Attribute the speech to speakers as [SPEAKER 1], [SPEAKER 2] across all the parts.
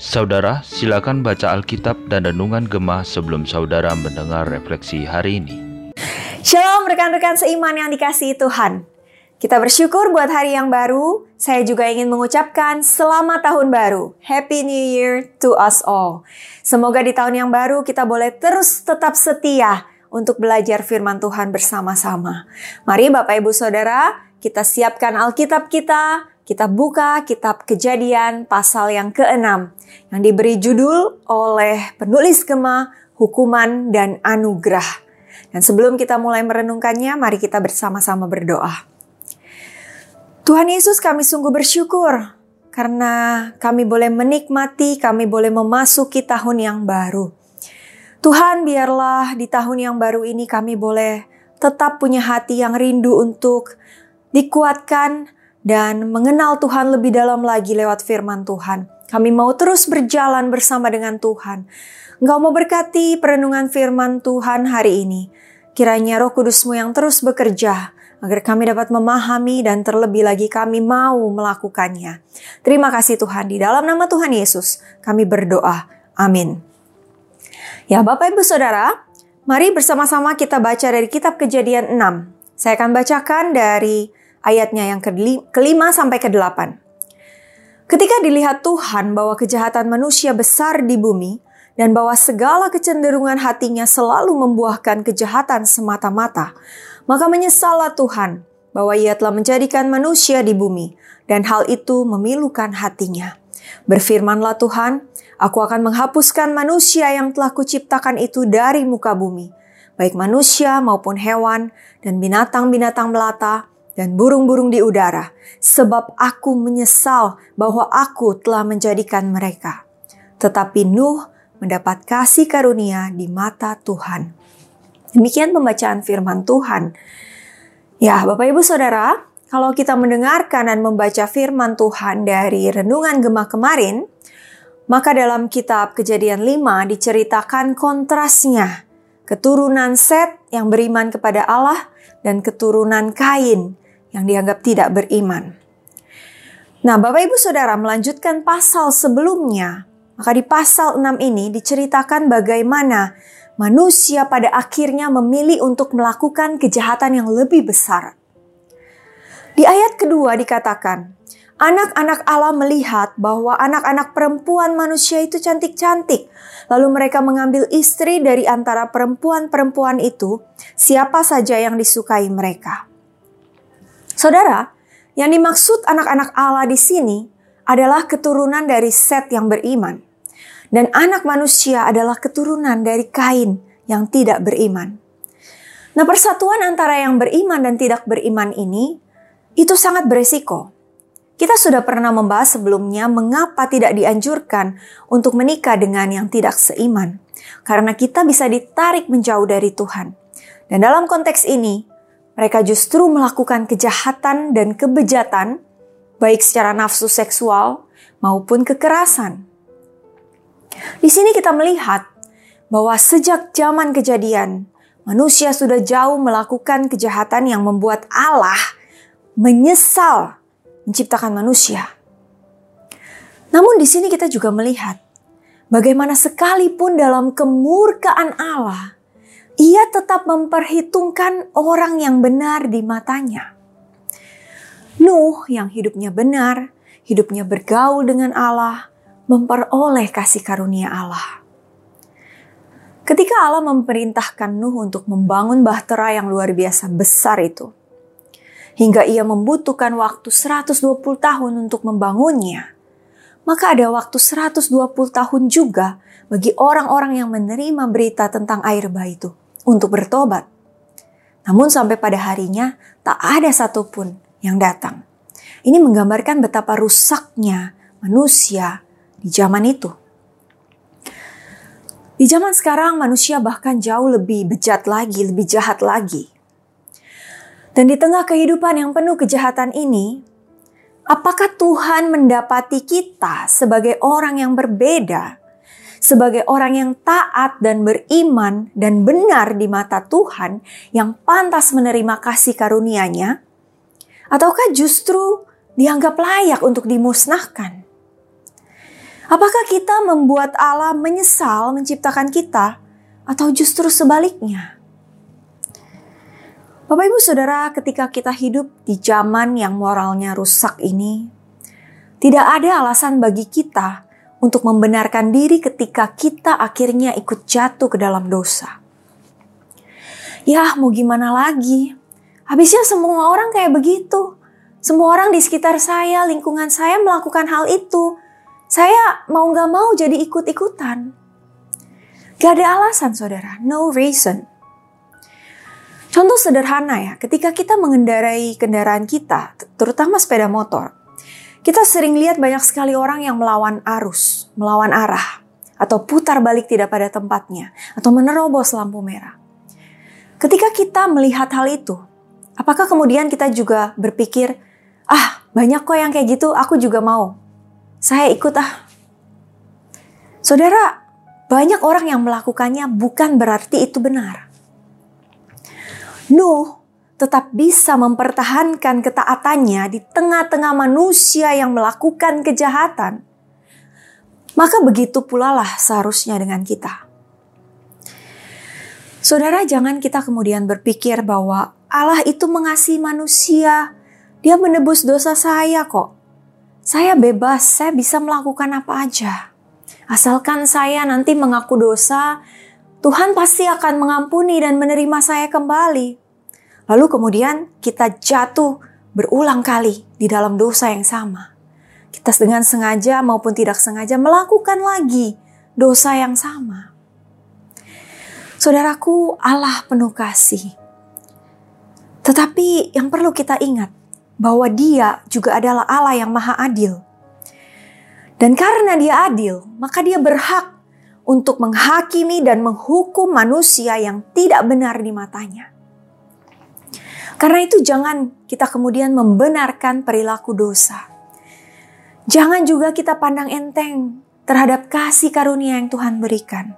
[SPEAKER 1] Saudara, silakan baca Alkitab dan Renungan Gemah sebelum saudara mendengar refleksi hari ini.
[SPEAKER 2] Shalom rekan-rekan seiman yang dikasihi Tuhan. Kita bersyukur buat hari yang baru. Saya juga ingin mengucapkan selamat tahun baru. Happy New Year to us all. Semoga di tahun yang baru kita boleh terus tetap setia untuk belajar firman Tuhan bersama-sama. Mari Bapak Ibu Saudara, kita siapkan Alkitab kita, kita buka kitab kejadian pasal yang ke-6 yang diberi judul oleh penulis Gema Hukuman dan Anugerah. Dan sebelum kita mulai merenungkannya, mari kita bersama-sama berdoa. Tuhan Yesus kami sungguh bersyukur karena kami boleh menikmati, kami boleh memasuki tahun yang baru. Tuhan biarlah di tahun yang baru ini kami boleh tetap punya hati yang rindu untuk dikuatkan, dan mengenal Tuhan lebih dalam lagi lewat firman Tuhan. Kami mau terus berjalan bersama dengan Tuhan. Engkau mau berkati perenungan firman Tuhan hari ini. Kiranya roh kudusmu yang terus bekerja agar kami dapat memahami dan terlebih lagi kami mau melakukannya. Terima kasih Tuhan, di dalam nama Tuhan Yesus kami berdoa. Amin. Ya Bapak Ibu Saudara, mari bersama-sama kita baca dari kitab kejadian 6. Saya akan bacakan dari ayatnya yang kelima sampai ke delapan. Ketika dilihat Tuhan bahwa kejahatan manusia besar di bumi dan bahwa segala kecenderungan hatinya selalu membuahkan kejahatan semata-mata, maka menyesallah Tuhan bahwa ia telah menjadikan manusia di bumi dan hal itu memilukan hatinya. Berfirmanlah Tuhan, aku akan menghapuskan manusia yang telah kuciptakan itu dari muka bumi, baik manusia maupun hewan dan binatang-binatang melata, dan burung-burung di udara, sebab aku menyesal bahwa aku telah menjadikan mereka. Tetapi Nuh mendapat kasih karunia di mata Tuhan. Demikian pembacaan firman Tuhan. Ya, Bapak Ibu Saudara, kalau kita mendengarkan dan membaca firman Tuhan dari renungan gemah kemarin, maka dalam kitab Kejadian 5 diceritakan kontrasnya keturunan Set yang beriman kepada Allah dan keturunan Kain yang dianggap tidak beriman. Nah, Bapak Ibu Saudara melanjutkan pasal sebelumnya. Maka di pasal 6 ini diceritakan bagaimana manusia pada akhirnya memilih untuk melakukan kejahatan yang lebih besar. Di ayat kedua dikatakan, anak-anak Allah melihat bahwa anak-anak perempuan manusia itu cantik-cantik. Lalu mereka mengambil istri dari antara perempuan-perempuan itu, siapa saja yang disukai mereka. Saudara, yang dimaksud anak-anak Allah di sini adalah keturunan dari Set yang beriman. Dan anak manusia adalah keturunan dari Kain yang tidak beriman. Nah, persatuan antara yang beriman dan tidak beriman ini itu sangat beresiko. Kita sudah pernah membahas sebelumnya mengapa tidak dianjurkan untuk menikah dengan yang tidak seiman. Karena kita bisa ditarik menjauh dari Tuhan. Dan dalam konteks ini, mereka justru melakukan kejahatan dan kebejatan, baik secara nafsu seksual maupun kekerasan. Di sini kita melihat bahwa sejak zaman kejadian, manusia sudah jauh melakukan kejahatan yang membuat Allah menyesal menciptakan manusia. Namun di sini kita juga melihat bagaimana sekalipun dalam kemurkaan Allah, ia tetap memperhitungkan orang yang benar di matanya. Nuh yang hidupnya benar, hidupnya bergaul dengan Allah, memperoleh kasih karunia Allah. Ketika Allah memerintahkan Nuh untuk membangun bahtera yang luar biasa besar itu, hingga ia membutuhkan waktu 120 tahun untuk membangunnya, maka ada waktu 120 tahun juga bagi orang-orang yang menerima berita tentang air bah itu untuk bertobat. Namun sampai pada harinya tak ada satupun yang datang. Ini menggambarkan betapa rusaknya manusia di zaman itu. Di zaman sekarang manusia bahkan jauh lebih bejat lagi, lebih jahat lagi. Dan di tengah kehidupan yang penuh kejahatan ini, apakah Tuhan mendapati kita sebagai orang yang berbeda sebagai orang yang taat dan beriman dan benar di mata Tuhan yang pantas menerima kasih karunia-Nya? Ataukah justru dianggap layak untuk dimusnahkan? Apakah kita membuat Allah menyesal menciptakan kita, atau justru sebaliknya? Bapak, ibu, saudara, ketika kita hidup di zaman yang moralnya rusak ini, tidak ada alasan bagi kita untuk membenarkan diri ketika kita akhirnya ikut jatuh ke dalam dosa. Ya, mau gimana lagi? Habisnya semua orang kayak begitu. Semua orang di sekitar saya, lingkungan saya melakukan hal itu. Saya mau gak mau jadi ikut-ikutan. Gak ada alasan saudara, no reason. Contoh sederhana ya, ketika kita mengendarai kendaraan kita, terutama sepeda motor, kita sering lihat banyak sekali orang yang melawan arus, melawan arah, atau putar balik tidak pada tempatnya, atau menerobos lampu merah. Ketika kita melihat hal itu, apakah kemudian kita juga berpikir, ah banyak kok yang kayak gitu, aku juga mau. Saya ikut ah. Saudara, banyak orang yang melakukannya bukan berarti itu benar. Nuh tetap bisa mempertahankan ketaatannya di tengah-tengah manusia yang melakukan kejahatan, maka begitu pula lah seharusnya dengan kita. Saudara, jangan kita kemudian berpikir bahwa Allah itu mengasihi manusia, Dia menebus dosa saya kok. Saya bebas, saya bisa melakukan apa aja. Asalkan saya nanti mengaku dosa, Tuhan pasti akan mengampuni dan menerima saya kembali. Lalu kemudian kita jatuh berulang kali di dalam dosa yang sama. Kita dengan sengaja maupun tidak sengaja melakukan lagi dosa yang sama. Saudaraku, Allah penuh kasih. Tetapi yang perlu kita ingat bahwa Dia juga adalah Allah yang Maha Adil. Dan karena Dia adil, maka Dia berhak untuk menghakimi dan menghukum manusia yang tidak benar di matanya. Karena itu, jangan kita kemudian membenarkan perilaku dosa. Jangan juga kita pandang enteng terhadap kasih karunia yang Tuhan berikan.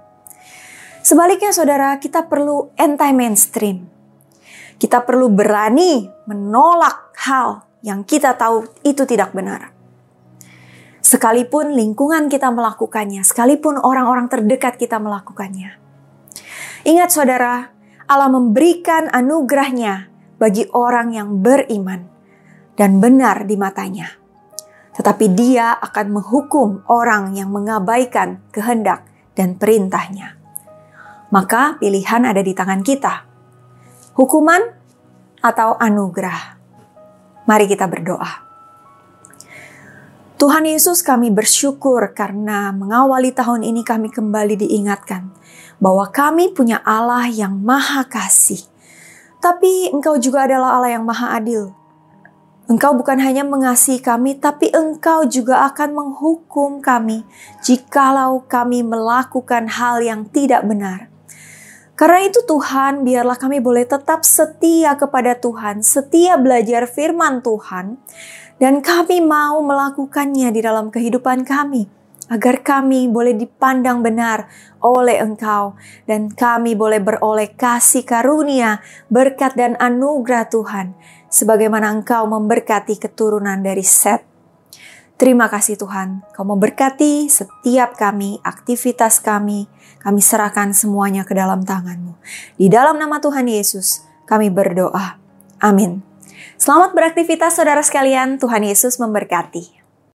[SPEAKER 2] Sebaliknya, saudara, kita perlu anti-mainstream. Kita perlu berani menolak hal yang kita tahu itu tidak benar. Sekalipun lingkungan kita melakukannya, sekalipun orang-orang terdekat kita melakukannya. Ingat saudara, Allah memberikan anugerahnya bagi orang yang beriman dan benar di matanya. Tetapi dia akan menghukum orang yang mengabaikan kehendak dan perintahnya. Maka pilihan ada di tangan kita. Hukuman atau anugerah. Mari kita berdoa. Tuhan Yesus kami bersyukur karena mengawali tahun ini kami kembali diingatkan bahwa kami punya Allah yang maha kasih. Tapi engkau juga adalah Allah yang maha adil. Engkau bukan hanya mengasihi kami, tapi engkau juga akan menghukum kami jikalau kami melakukan hal yang tidak benar. Karena itu Tuhan, biarlah kami boleh tetap setia kepada Tuhan, setia belajar firman Tuhan, dan kami mau melakukannya di dalam kehidupan kami agar kami boleh dipandang benar oleh Engkau dan kami boleh beroleh kasih karunia, berkat dan anugerah Tuhan sebagaimana Engkau memberkati keturunan dari Set. Terima kasih Tuhan, Kau memberkati setiap kami, aktivitas kami, kami serahkan semuanya ke dalam tangan-Mu. Di dalam nama Tuhan Yesus, kami berdoa. Amin. Selamat beraktivitas saudara sekalian, Tuhan Yesus memberkati.